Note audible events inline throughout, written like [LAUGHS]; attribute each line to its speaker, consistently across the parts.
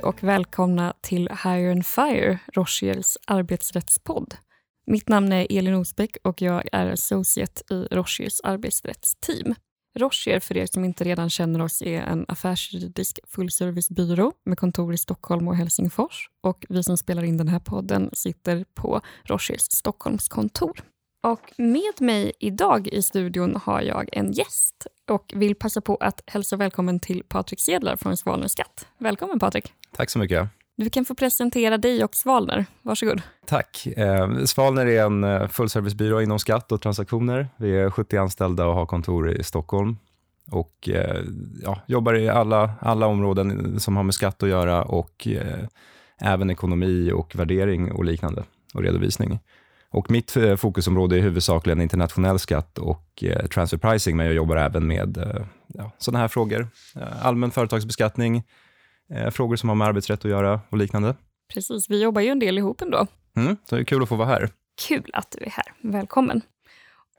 Speaker 1: Hej och välkomna till Hire and Fire, Rochiers arbetsrättspodd. Mitt namn är Elin Osbeck och jag är associate i Rochiers arbetsrättsteam. Rochier, för er som inte redan känner oss, är en affärsjuridisk fullservicebyrå med kontor i Stockholm och Helsingfors. Och vi som spelar in den här podden sitter på Rochiers Stockholmskontor. Och med mig idag i studion har jag en gäst och vill passa på att hälsa välkommen till Patrik Sedlar från Svalner Skatt. Välkommen Patrik.
Speaker 2: Tack så mycket.
Speaker 1: Du kan få presentera dig och Svalner. Varsågod.
Speaker 2: Tack. Eh, Svalner är en eh, fullservicebyrå inom skatt och transaktioner. Vi är 70 anställda och har kontor i Stockholm och eh, ja, jobbar i alla, alla områden som har med skatt att göra och eh, även ekonomi och värdering och liknande och redovisning. Och mitt eh, fokusområde är huvudsakligen internationell skatt och eh, transfer pricing, men jag jobbar även med eh, ja, sådana här frågor. allmän företagsbeskattning, frågor som har med arbetsrätt att göra och liknande.
Speaker 1: Precis, vi jobbar ju en del ihop ändå.
Speaker 2: Mm, så det är kul att få vara här.
Speaker 1: Kul att du är här. Välkommen.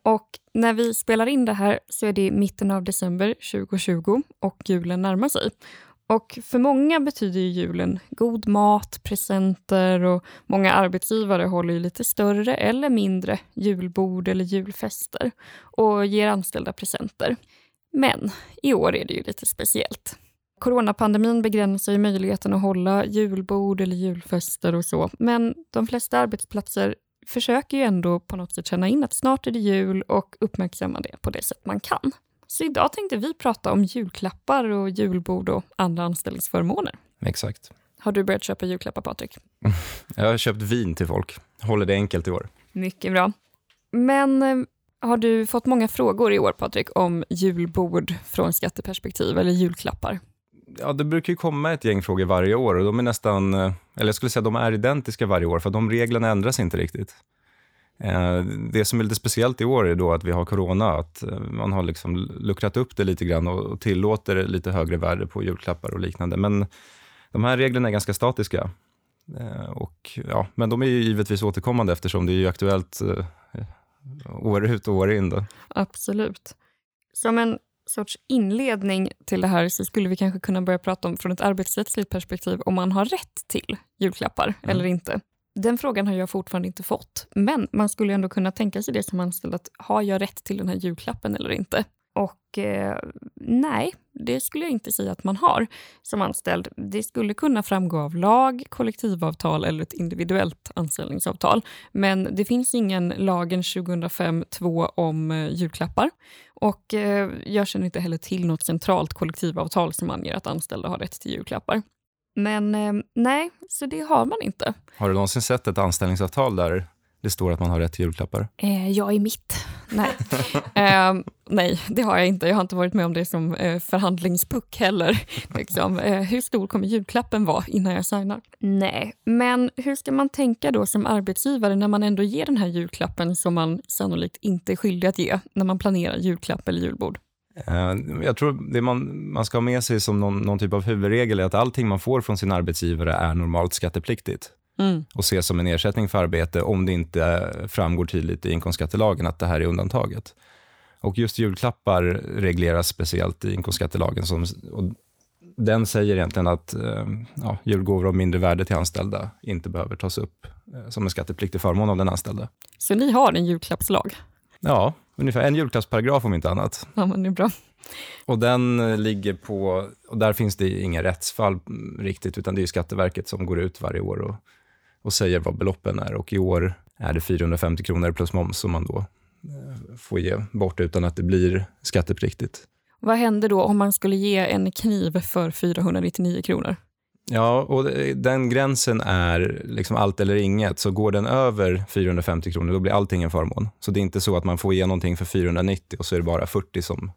Speaker 1: Och när vi spelar in det här så är det mitten av december 2020 och julen närmar sig. Och för många betyder ju julen god mat, presenter och många arbetsgivare håller ju lite större eller mindre julbord eller julfester och ger anställda presenter. Men i år är det ju lite speciellt. Coronapandemin begränsar ju möjligheten att hålla julbord eller julfester och så, men de flesta arbetsplatser försöker ju ändå på något sätt känna in att snart är det jul och uppmärksamma det på det sätt man kan. Så idag tänkte vi prata om julklappar och julbord och andra anställningsförmåner.
Speaker 2: Exakt.
Speaker 1: Har du börjat köpa julklappar, Patrik? [LAUGHS]
Speaker 2: Jag har köpt vin till folk. Håller det enkelt i år.
Speaker 1: Mycket bra. Men eh, har du fått många frågor i år, Patrik, om julbord från skatteperspektiv eller julklappar?
Speaker 2: Ja, det brukar ju komma ett gäng frågor varje år och de är nästan, eh, eller jag skulle säga de är identiska varje år för de reglerna ändras inte riktigt. Eh, det som är lite speciellt i år är då att vi har corona, att eh, man har liksom luckrat upp det lite grann och tillåter lite högre värde på julklappar och liknande. Men de här reglerna är ganska statiska. Eh, och, ja, men de är ju givetvis återkommande eftersom det är aktuellt år ut och år in. Då.
Speaker 1: Absolut. Som en sorts inledning till det här så skulle vi kanske kunna börja prata om från ett arbetsrättsligt perspektiv om man har rätt till julklappar mm. eller inte. Den frågan har jag fortfarande inte fått, men man skulle ändå kunna tänka sig det som anställd att har jag rätt till den här julklappen eller inte? Och eh, nej, det skulle jag inte säga att man har som anställd. Det skulle kunna framgå av lag, kollektivavtal eller ett individuellt anställningsavtal. Men det finns ingen lagen 2005-2 om eh, julklappar. Och eh, jag känner inte heller till något centralt kollektivavtal som anger att anställda har rätt till julklappar. Men eh, nej, så det har man inte.
Speaker 2: Har du någonsin sett ett anställningsavtal där det står att man har rätt till julklappar?
Speaker 1: Eh, jag är mitt. Nej. [LAUGHS] eh, nej, det har jag inte. Jag har inte varit med om det som eh, förhandlingspuck heller. [LAUGHS] liksom. eh, hur stor kommer julklappen vara innan jag signar? Nej, men hur ska man tänka då som arbetsgivare när man ändå ger den här julklappen som man sannolikt inte är skyldig att ge när man planerar julklapp eller julbord?
Speaker 2: Eh, jag tror det man, man ska ha med sig som någon, någon, typ av huvudregel är att allting man får från sin arbetsgivare är normalt skattepliktigt mm. och ses som en ersättning för arbete om det inte framgår tydligt i inkomstskattelagen att det här är undantaget. Och just julklappar regleras speciellt i inkomstskattelagen. Som, den säger egentligen att eh, ja, julgåvor av mindre värde till anställda inte behöver tas upp eh, som en skattepliktig förmån av den anställda.
Speaker 1: Så ni har en julklappslag?
Speaker 2: Ja, ungefär en julklappsparagraf om inte annat.
Speaker 1: Ja, men det är bra.
Speaker 2: Och den eh, ligger på, och där finns det inga rättsfall riktigt, utan det är Skatteverket som går ut varje år och, och säger vad beloppen är. Och i år är det 450 kronor plus moms som man då eh, får ge bort utan att det blir skattepliktigt.
Speaker 1: Vad händer då om man skulle ge en kniv för 499 kronor?
Speaker 2: Ja, och den gränsen är liksom allt eller inget. Så går den över 450 kronor, då blir allting en förmån. Så det är inte så att man får ge någonting för 490 och så är det bara 40 som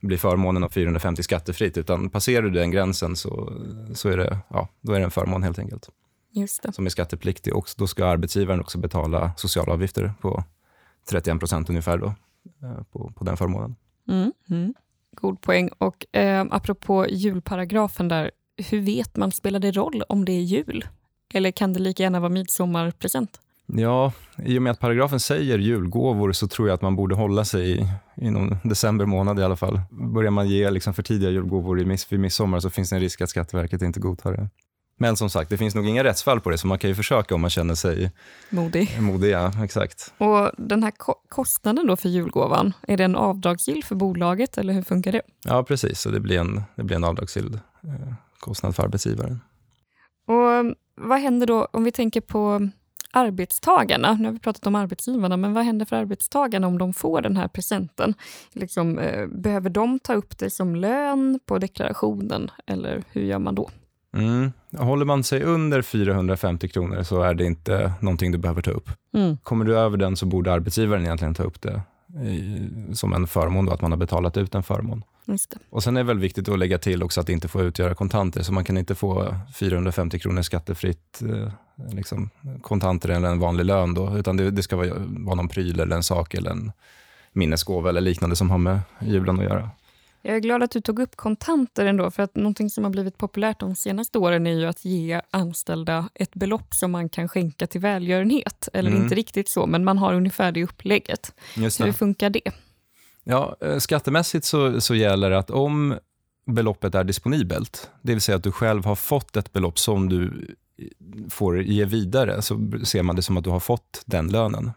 Speaker 2: blir förmånen av 450 skattefritt. Utan passerar du den gränsen så, så är, det, ja, då är det en förmån helt enkelt. Som är skattepliktig. Och då ska arbetsgivaren också betala sociala avgifter på 31 procent ungefär då, eh, på, på den förmånen.
Speaker 1: Mm, mm. God poäng. Och eh, apropå julparagrafen där, hur vet man, spelar det roll om det är jul? Eller kan det lika gärna vara midsommarpresent?
Speaker 2: Ja, i och med att paragrafen säger julgåvor så tror jag att man borde hålla sig inom december månad i alla fall. Börjar man ge liksom för tidiga julgåvor i miss, vid midsommar så finns det en risk att Skatteverket inte godtar det. Men som sagt, det finns nog inga rättsfall på det, så man kan ju försöka om man känner sig
Speaker 1: Modig.
Speaker 2: modig. Ja, exakt.
Speaker 1: Och den här ko kostnaden då för julgåvan, är den avdragsgill för bolaget eller hur funkar det?
Speaker 2: Ja, precis. Så det blir en, det blir en avdragsgill eh, kostnad för arbetsgivaren.
Speaker 1: Och vad händer då om vi tänker på arbetstagarna? Nu har vi pratat om arbetsgivarna, men vad händer för arbetstagarna om de får den här presenten? Liksom, eh, behöver de ta upp det som lön på deklarationen eller hur gör man då?
Speaker 2: Mm. Håller man sig under 450 kronor så är det inte någonting du behöver ta upp.
Speaker 1: Mm.
Speaker 2: Kommer du över den så borde arbetsgivaren egentligen ta upp det i, som en förmån, då, att man har betalat ut en förmån.
Speaker 1: Det.
Speaker 2: Och Sen är det väl viktigt att lägga till också att det inte får utgöra kontanter, så man kan inte få 450 kronor skattefritt eh, liksom, kontanter eller en vanlig lön, då, utan det, det ska vara, vara någon pryl eller en sak eller en minnesgåva eller liknande som har med julen att göra.
Speaker 1: Jag är glad att du tog upp kontanter ändå, för att någonting som har blivit populärt de senaste åren är ju att ge anställda ett belopp som man kan skänka till välgörenhet. Eller
Speaker 2: Mm.
Speaker 1: inte riktigt så, men man har ungefär det upplägget.
Speaker 2: Just
Speaker 1: Hur funkar det?
Speaker 2: Ja, eh, skattemässigt så, så gäller att om beloppet är disponibelt, det vill säga att du själv har fått ett belopp som du får ge vidare, så ser man det som att du har fått den lönen.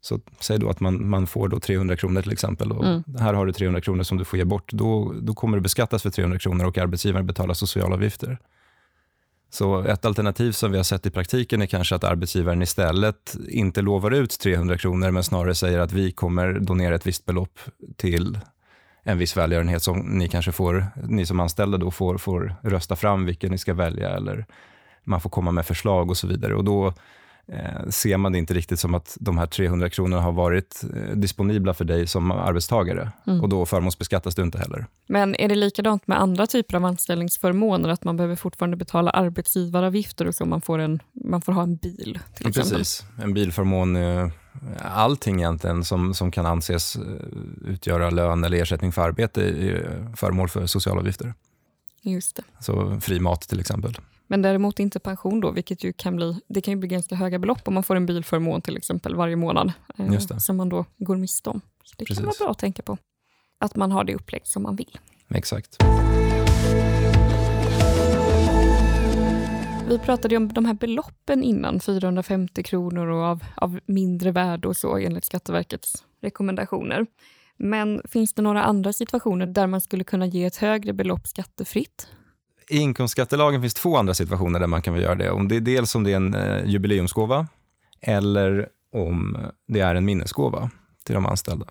Speaker 2: Så säg då att man, man får då 300 kronor till exempel och
Speaker 1: Mm.
Speaker 2: här har du 300 kronor som du får ge bort. Då, då kommer det beskattas för 300 kronor och arbetsgivaren betalar socialavgifter. Så ett alternativ som vi har sett i praktiken är kanske att arbetsgivaren istället inte lovar ut 300 kronor men snarare säger att vi kommer donera ett visst belopp till en viss välgörenhet som ni kanske får, ni som anställda då får, får rösta fram vilken ni ska välja eller man får komma med förslag och så vidare. Och då eh, ser man det inte riktigt som att de här 300 kronorna har varit eh, disponibla för dig som arbetstagare
Speaker 1: Mm.
Speaker 2: och då förmånsbeskattas du inte heller.
Speaker 1: Men är det likadant med andra typer av anställningsförmåner, att man behöver fortfarande betala arbetsgivaravgifter och så man får, en, man får ha en bil till exempel?
Speaker 2: Precis. En bilförmån, eh, allting egentligen som, som kan anses eh, utgöra lön eller ersättning för arbete är föremål för socialavgifter.
Speaker 1: Just det.
Speaker 2: Så fri mat till exempel.
Speaker 1: Men däremot inte pension då, vilket ju kan bli, det kan ju bli ganska höga belopp om man får en bilförmån till exempel varje månad, eh, som man då går miste om. Så det kan
Speaker 2: Precis.
Speaker 1: vara bra att tänka på. Att man har det upplägg som man vill.
Speaker 2: Exakt.
Speaker 1: Vi pratade ju om de här beloppen innan, 450 kronor och av, av mindre värde och så enligt Skatteverkets rekommendationer. Men finns det några andra situationer där man skulle kunna ge ett högre belopp skattefritt?
Speaker 2: I inkomstskattelagen finns två andra situationer där man kan göra det. Om det är dels om det är en eh, jubileumsgåva eller om det är en minnesgåva till de anställda.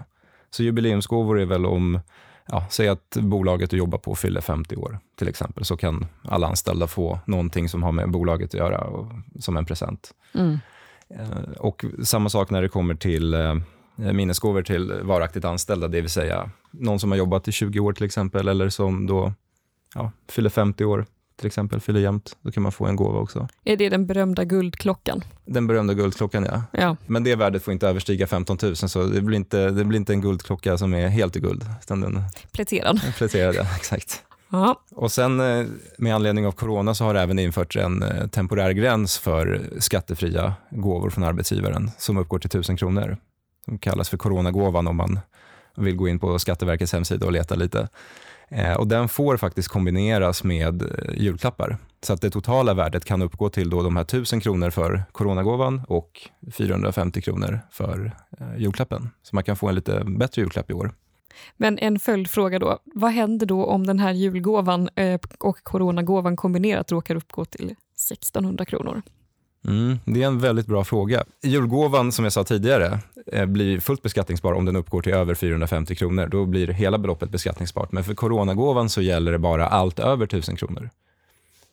Speaker 2: Så jubileumsgåvor är väl om, ja, säg att bolaget du jobbar på fyller 50 år till exempel, så kan alla anställda få någonting som har med bolaget att göra och, som en present. Eh, Och samma sak när det kommer till eh, minnesgåvor till varaktigt anställda, det vill säga någon som har jobbat i 20 år till exempel, eller som då ja, fyller 50 år till exempel, fyller jämnt, då kan man få en gåva också.
Speaker 1: Är det den berömda guldklockan?
Speaker 2: Den berömda guldklockan, ja.
Speaker 1: Ja,
Speaker 2: Men det värdet får inte överstiga 15 000, så det blir inte, det blir inte en guldklocka som är helt i guld, utan den
Speaker 1: pläterad.
Speaker 2: pläterad, ja, [LAUGHS] exakt.
Speaker 1: Ja,
Speaker 2: Och sen eh, med anledning av corona så har det även införts en eh, temporär gräns för skattefria gåvor från arbetsgivaren som uppgår till 1000 kronor. Som kallas för coronagåvan om man vill gå in på Skatteverkets hemsida och leta lite. Eh, Och den får faktiskt kombineras med eh, julklappar. Så att det totala värdet kan uppgå till då de här 1000 kronor för coronagåvan och 450 kronor för eh, julklappen. Så man kan få en lite bättre julklapp i år.
Speaker 1: men en följdfråga då. Vad händer då om den här julgåvan eh, och coronagåvan kombinerat råkar uppgå till 1600 kronor?
Speaker 2: Mm, det är en väldigt bra fråga. Julgåvan, som jag sa tidigare, eh, blir fullt beskattningsbar om den uppgår till över 450 kronor. Då blir hela beloppet beskattningsbart. Men för coronagåvan så gäller det bara allt över 1000 kronor.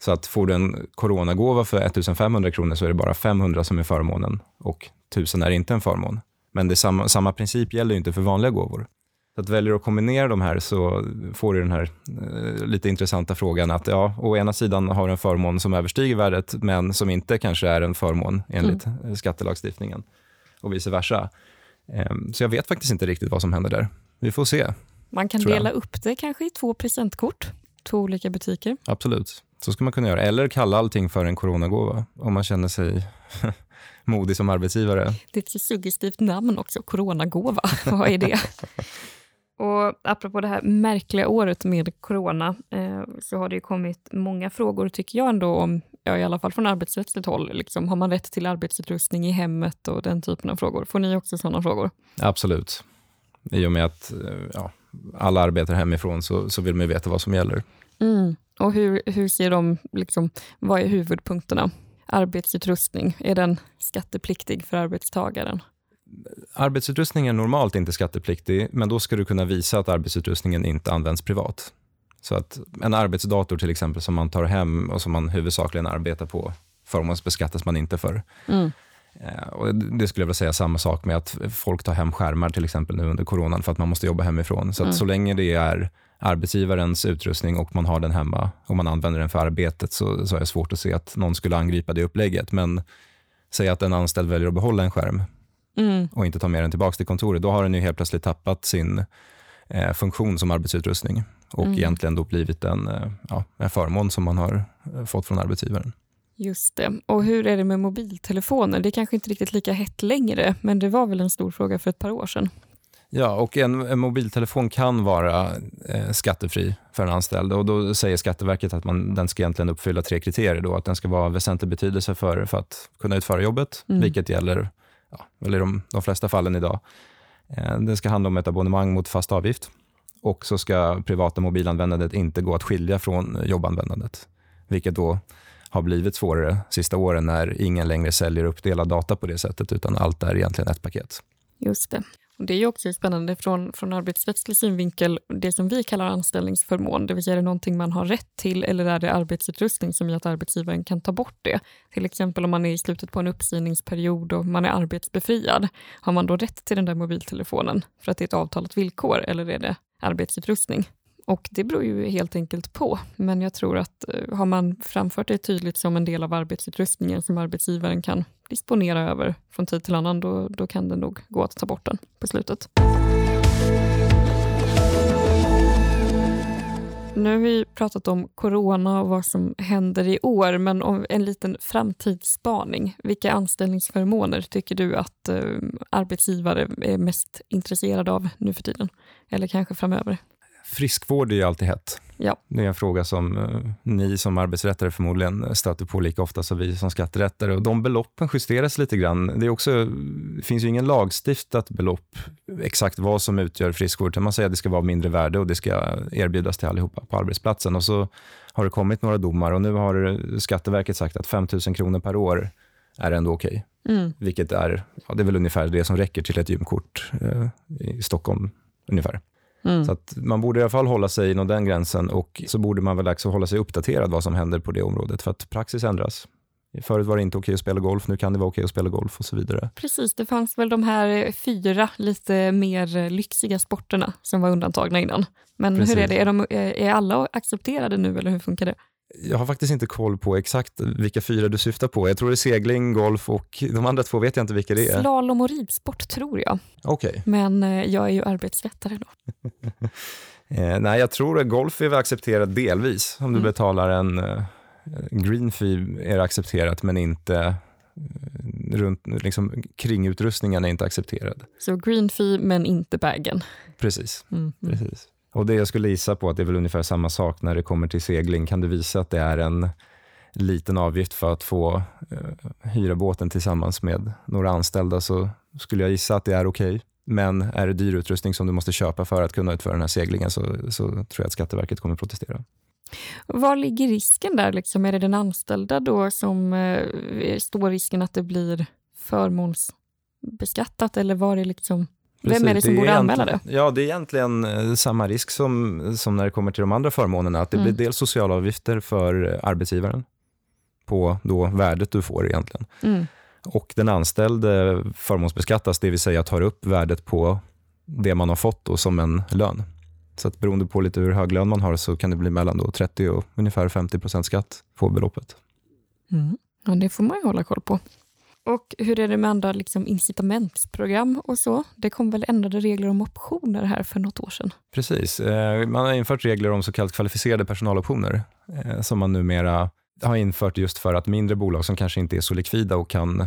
Speaker 2: Så att får du en coronagåva för 1500 kronor så är det bara 500 som är förmånen och 1000 är inte en förmån. Men det samma, samma princip gäller ju inte för vanliga gåvor. Så att väljer du att kombinera de här så får du den här eh, lite intressanta frågan att ja, å ena sidan har du en förmån som överstiger värdet men som inte kanske är en förmån enligt mm. skattelagstiftningen och vice versa. Eh, så jag vet faktiskt inte riktigt vad som händer där. Vi får se.
Speaker 1: Man kan
Speaker 2: Tror jag.
Speaker 1: dela upp det kanske i två presentkort, två olika butiker.
Speaker 2: Absolut. Så ska man kunna göra. Eller kalla allting för en coronagåva om man känner sig [LAUGHS] modig som arbetsgivare.
Speaker 1: Det är ett suggestivt namn också, coronagåva. [LAUGHS] Vad är det? [LAUGHS] Och apropå det här märkliga året med corona eh, så har det ju kommit många frågor, tycker jag ändå, om, ja, i alla fall från arbetsrättsligt håll. Liksom, har man rätt till arbetsutrustning i hemmet och den typen av frågor? Får ni också sådana frågor?
Speaker 2: Absolut. I och med att eh, ja, alla arbetar hemifrån så, så vill man ju veta vad som gäller.
Speaker 1: Mm. Och hur, hur ser de, liksom, vad är huvudpunkterna? Arbetsutrustning, är den skattepliktig för arbetstagaren?
Speaker 2: Arbetsutrustning är normalt inte skattepliktig, men då ska du kunna visa att arbetsutrustningen inte används privat. Så att en arbetsdator till exempel som man tar hem och som man huvudsakligen arbetar på förmånsbeskattas man inte för. Mm. Eh, och det skulle jag vilja säga samma sak med att folk tar hem skärmar till exempel nu under coronan för att man måste jobba hemifrån. Så, mm. så länge det är arbetsgivarens utrustning och man har den hemma och man använder den för arbetet så, så är det svårt att se att någon skulle angripa det upplägget. Men säg att en anställd väljer att behålla en skärm mm. och inte ta med den tillbaka till kontoret. Då har den ju helt plötsligt tappat sin eh, funktion som arbetsutrustning och mm. egentligen då blivit en, eh, ja, en förmån som man har eh, fått från arbetsgivaren.
Speaker 1: Just det. Och hur är det med mobiltelefoner? Det är kanske inte riktigt lika hett längre, men det var väl en stor fråga för ett par år sedan.
Speaker 2: Ja, och en, en mobiltelefon kan vara eh, skattefri för en anställd. Och då säger Skatteverket att man, den ska egentligen uppfylla tre kriterier. Då, att den ska vara väsentlig betydelse för, för att kunna utföra jobbet, mm. vilket gäller ja, i de, de flesta fallen idag. Eh, det ska handla om ett abonnemang mot fast avgift och så ska privata mobilanvändandet inte gå att skilja från jobbanvändandet, vilket då har blivit svårare sista åren när ingen längre säljer uppdelad data på det sättet, utan allt är egentligen ett paket.
Speaker 1: Just det. Det är ju också spännande från, från arbetsrättslig synvinkel, det som vi kallar anställningsförmån, det vill säga är det någonting man har rätt till eller är det arbetsutrustning som gör att arbetsgivaren kan ta bort det? Till exempel om man är i slutet på en uppsägningsperiod och man är arbetsbefriad, har man då rätt till den där mobiltelefonen för att det är ett avtalat villkor eller är det arbetsutrustning? Och det beror ju helt enkelt på. Men jag tror att eh, har man framfört det tydligt som en del av arbetsutrustningen som arbetsgivaren kan disponera över från tid till annan, då, då kan det nog gå att ta bort den på slutet. Nu har vi pratat om corona och vad som händer i år, men om en liten framtidsspaning. Vilka anställningsförmåner tycker du att eh, arbetsgivare är mest intresserade av nu för tiden? Eller kanske framöver?
Speaker 2: Friskvård är ju alltid hett.
Speaker 1: Ja.
Speaker 2: Det är en fråga som uh, ni som arbetsrättare förmodligen stöter på lika ofta som vi som skatterättare. Och de beloppen justeras lite grann. Det, är också, det finns ju ingen lagstiftat belopp exakt vad som utgör friskvård. Man säger att det ska vara mindre värde och det ska erbjudas till allihopa på arbetsplatsen. Och så har det kommit några domar och nu har Skatteverket sagt att 5 000 kronor per år är ändå okej. Okay. Mm. Vilket är, ja, det är väl ungefär det som räcker till ett gymkort uh, i Stockholm. ungefär. Mm. Så att man borde i alla fall hålla sig inom den gränsen och så borde man väl också hålla sig uppdaterad vad som händer på det området för att praxis ändras. Förut var det inte okej att spela golf, nu kan det vara okej att spela golf och så vidare.
Speaker 1: Precis, det fanns väl de här fyra lite mer lyxiga sporterna som var undantagna innan. Men Precis. hur är det, är, de, är alla accepterade nu eller hur funkar det?
Speaker 2: Jag har faktiskt inte koll på exakt vilka fyra du syftar på. Jag tror det är segling, golf och de andra två vet jag inte vilka det är.
Speaker 1: Slalom och ridsport tror jag.
Speaker 2: Okay.
Speaker 1: Men eh, jag är ju arbetsrättare då. [LAUGHS]
Speaker 2: eh, nej, jag tror att golf är väl accepterat delvis. Om du mm. betalar en eh, green fee är det accepterat men inte eh, runt, liksom, kringutrustningen är inte accepterad.
Speaker 1: Så green fee men inte bagen?
Speaker 2: Precis. Mm, mm. Precis. Och det jag skulle gissa på att det är väl ungefär samma sak när det kommer till segling. Kan du visa att det är en liten avgift för att få eh, hyra båten tillsammans med några anställda så skulle jag gissa att det är okej. Okay. Men är det dyr utrustning som du måste köpa för att kunna utföra den här seglingen så, så tror jag att Skatteverket kommer protestera.
Speaker 1: Var ligger risken där? Liksom? Är det den anställda då som eh, står risken att det blir förmånsbeskattat eller var det liksom Precis, Vem är det som det borde anmäla det?
Speaker 2: Ja, det är egentligen eh, samma risk som, som när det kommer till de andra förmånerna. Att det mm. blir dels sociala avgifter för arbetsgivaren på då värdet du får egentligen. Mm. Och den anställde förmånsbeskattas, det vill säga tar upp värdet på det man har fått då som en lön. Så att beroende på lite hur hög lön man har så kan det bli mellan då 30 och ungefär 50 procent skatt på beloppet.
Speaker 1: Mm. Ja, det får man ju hålla koll på. Och hur är det med andra liksom, incitamentsprogram och så? Det kom väl ändrade regler om optioner här för något år sedan?
Speaker 2: Precis. Eh, man har infört regler om så kallat kvalificerade personaloptioner eh, som man numera har infört just för att mindre bolag som kanske inte är så likvida och kan eh,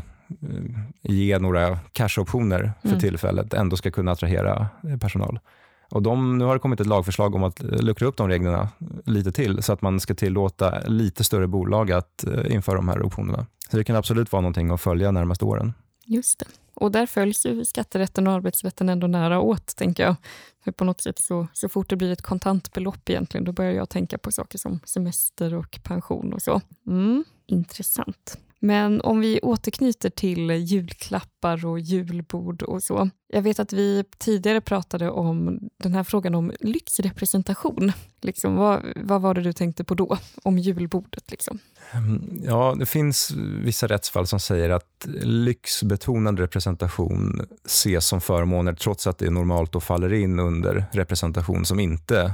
Speaker 2: ge några cashoptioner för mm. tillfället ändå ska kunna attrahera personal. Och de, nu har det kommit ett lagförslag om att luckra upp de reglerna lite till så att man ska tillåta lite större bolag att eh, införa de här optionerna. Så det kan absolut vara någonting att följa närmaste åren.
Speaker 1: Just det. Och där följs ju skatterätten och arbetsrätten ändå nära åt, tänker jag. För på något sätt så, så fort det blir ett kontantbelopp egentligen, då börjar jag tänka på saker som semester och pension och så. Mm, intressant. Men om vi återknyter till julklappar och julbord och så. Jag vet att vi tidigare pratade om den här frågan om lyxrepresentation. Liksom, vad, vad var det du tänkte på då, om julbordet? Liksom?
Speaker 2: Ehm, ja, det finns vissa rättsfall som säger att lyxbetonad representation ses som förmåner trots att det normalt och faller in under representation som inte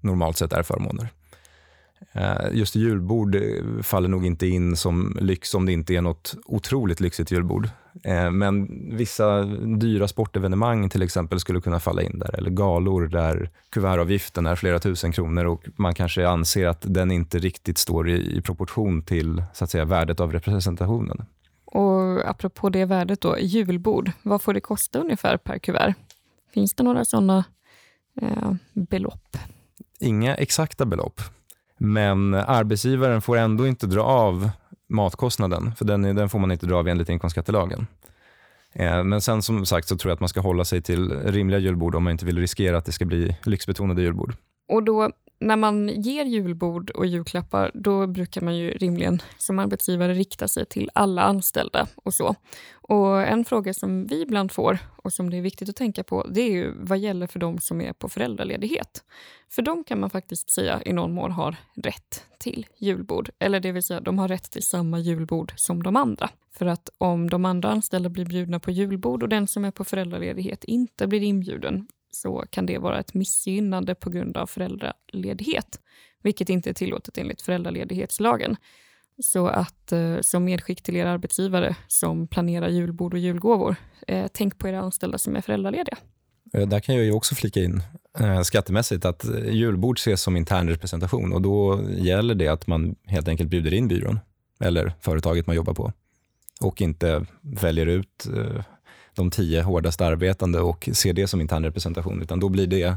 Speaker 2: normalt sett är förmåner. Eh, just julbord faller nog inte in som lyx om det inte är något otroligt lyxigt julbord. Eh, men vissa dyra sportevenemang till exempel skulle kunna falla in där. Eller galor där kuvertavgiften är flera tusen kronor och man kanske anser att den inte riktigt står i, proportion till så att säga, värdet av representationen.
Speaker 1: Och apropå det värdet då, julbord, vad får det kosta ungefär per kuvert? Finns det några sådana eh, belopp?
Speaker 2: Inga exakta belopp. Men arbetsgivaren får ändå inte dra av matkostnaden, för den, den får man inte dra av enligt inkomstskattelagen. Eh, men sen som sagt så tror jag att man ska hålla sig till rimliga julbord om man inte vill riskera att det ska bli lyxbetonade julbord.
Speaker 1: Och då när man ger julbord och julklappar, då brukar man ju rimligen som arbetsgivare rikta sig till alla anställda och så. Och en fråga som vi ibland får och som det är viktigt att tänka på, det är ju vad gäller för de som är på föräldraledighet. För de kan man faktiskt säga i någon mån har rätt till julbord, eller det vill säga de har rätt till samma julbord som de andra. För att om de andra anställda blir bjudna på julbord och den som är på föräldraledighet inte blir inbjuden, så kan det vara ett missgynnande på grund av föräldraledighet, vilket inte är tillåtet enligt föräldraledighetslagen. Så att eh, som medskick till er arbetsgivare som planerar julbord och julgåvor, eh, tänk på era anställda som är föräldralediga.
Speaker 2: Eh, där kan jag ju också flika in eh, skattemässigt att eh, julbord ses som intern representation och då gäller det att man helt enkelt bjuder in byrån eller företaget man jobbar på och inte väljer ut eh, de tio hårdast arbetande och ser det som intern representation, utan då blir det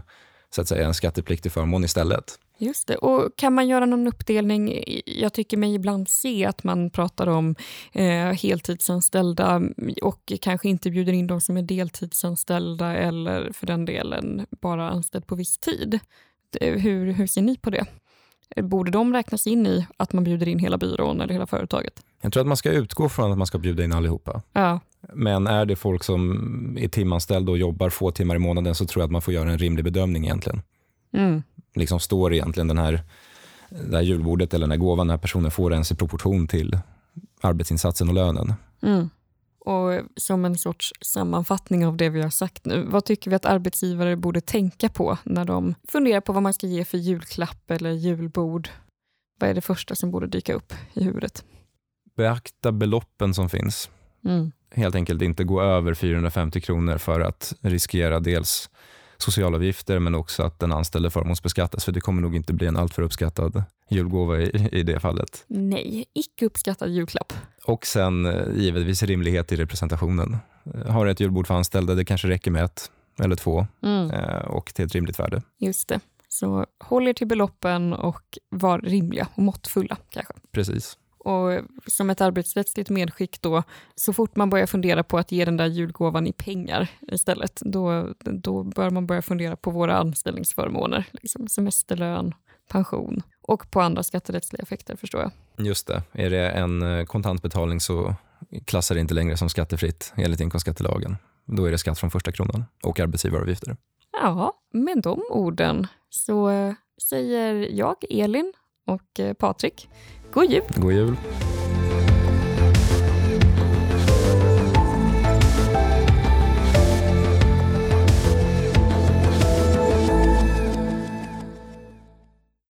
Speaker 2: så att säga en skattepliktig förmån istället.
Speaker 1: Just det. Och kan man göra någon uppdelning? Jag tycker mig ibland se att man pratar om eh, heltidsanställda och kanske inte bjuder in de som är deltidsanställda eller för den delen bara anställd på viss tid. Hur, hur ser ni på det? Borde de räknas in i att man bjuder in hela byrån eller hela företaget?
Speaker 2: Jag tror att man ska utgå från att man ska bjuda in allihopa.
Speaker 1: Ja.
Speaker 2: Men är det folk som är timanställda och jobbar få timmar i månaden så tror jag att man får göra en rimlig bedömning egentligen.
Speaker 1: Mm.
Speaker 2: Liksom står egentligen den här, det här julbordet eller den här gåvan den här personen får ens i proportion till arbetsinsatsen och lönen.
Speaker 1: Mm. Och som en sorts sammanfattning av det vi har sagt nu, vad tycker vi att arbetsgivare borde tänka på när de funderar på vad man ska ge för julklapp eller julbord? Vad är det första som borde dyka upp i huvudet?
Speaker 2: Beakta beloppen som finns.
Speaker 1: Mm.
Speaker 2: Helt enkelt inte gå över 450 kronor för att riskera dels socialavgifter men också att den anställde förmånsbeskattas för det kommer nog inte bli en alltför uppskattad julgåva i, i det fallet.
Speaker 1: Nej, icke uppskattad julklapp.
Speaker 2: Och sen eh, givetvis rimlighet i representationen. Eh, har du ett julbord för anställda, det kanske räcker med ett eller två
Speaker 1: mm.
Speaker 2: Eh, och till ett rimligt värde.
Speaker 1: Just det. Så håll er till beloppen och var rimliga och måttfulla kanske.
Speaker 2: Precis.
Speaker 1: Och som ett arbetsrättsligt medskick då, så fort man börjar fundera på att ge den där julgåvan i pengar istället, då, då bör man börja fundera på våra anställningsförmåner, liksom semesterlön, pension och på andra skatterättsliga effekter förstår jag.
Speaker 2: Just det. Är det en eh, kontantbetalning så klassar det inte längre som skattefritt enligt inkomstskattelagen. Då är det skatt från första kronan och arbetsgivaravgifter.
Speaker 1: Ja, med de orden så säger jag, Elin och eh, Patrik, God jul!
Speaker 2: God jul!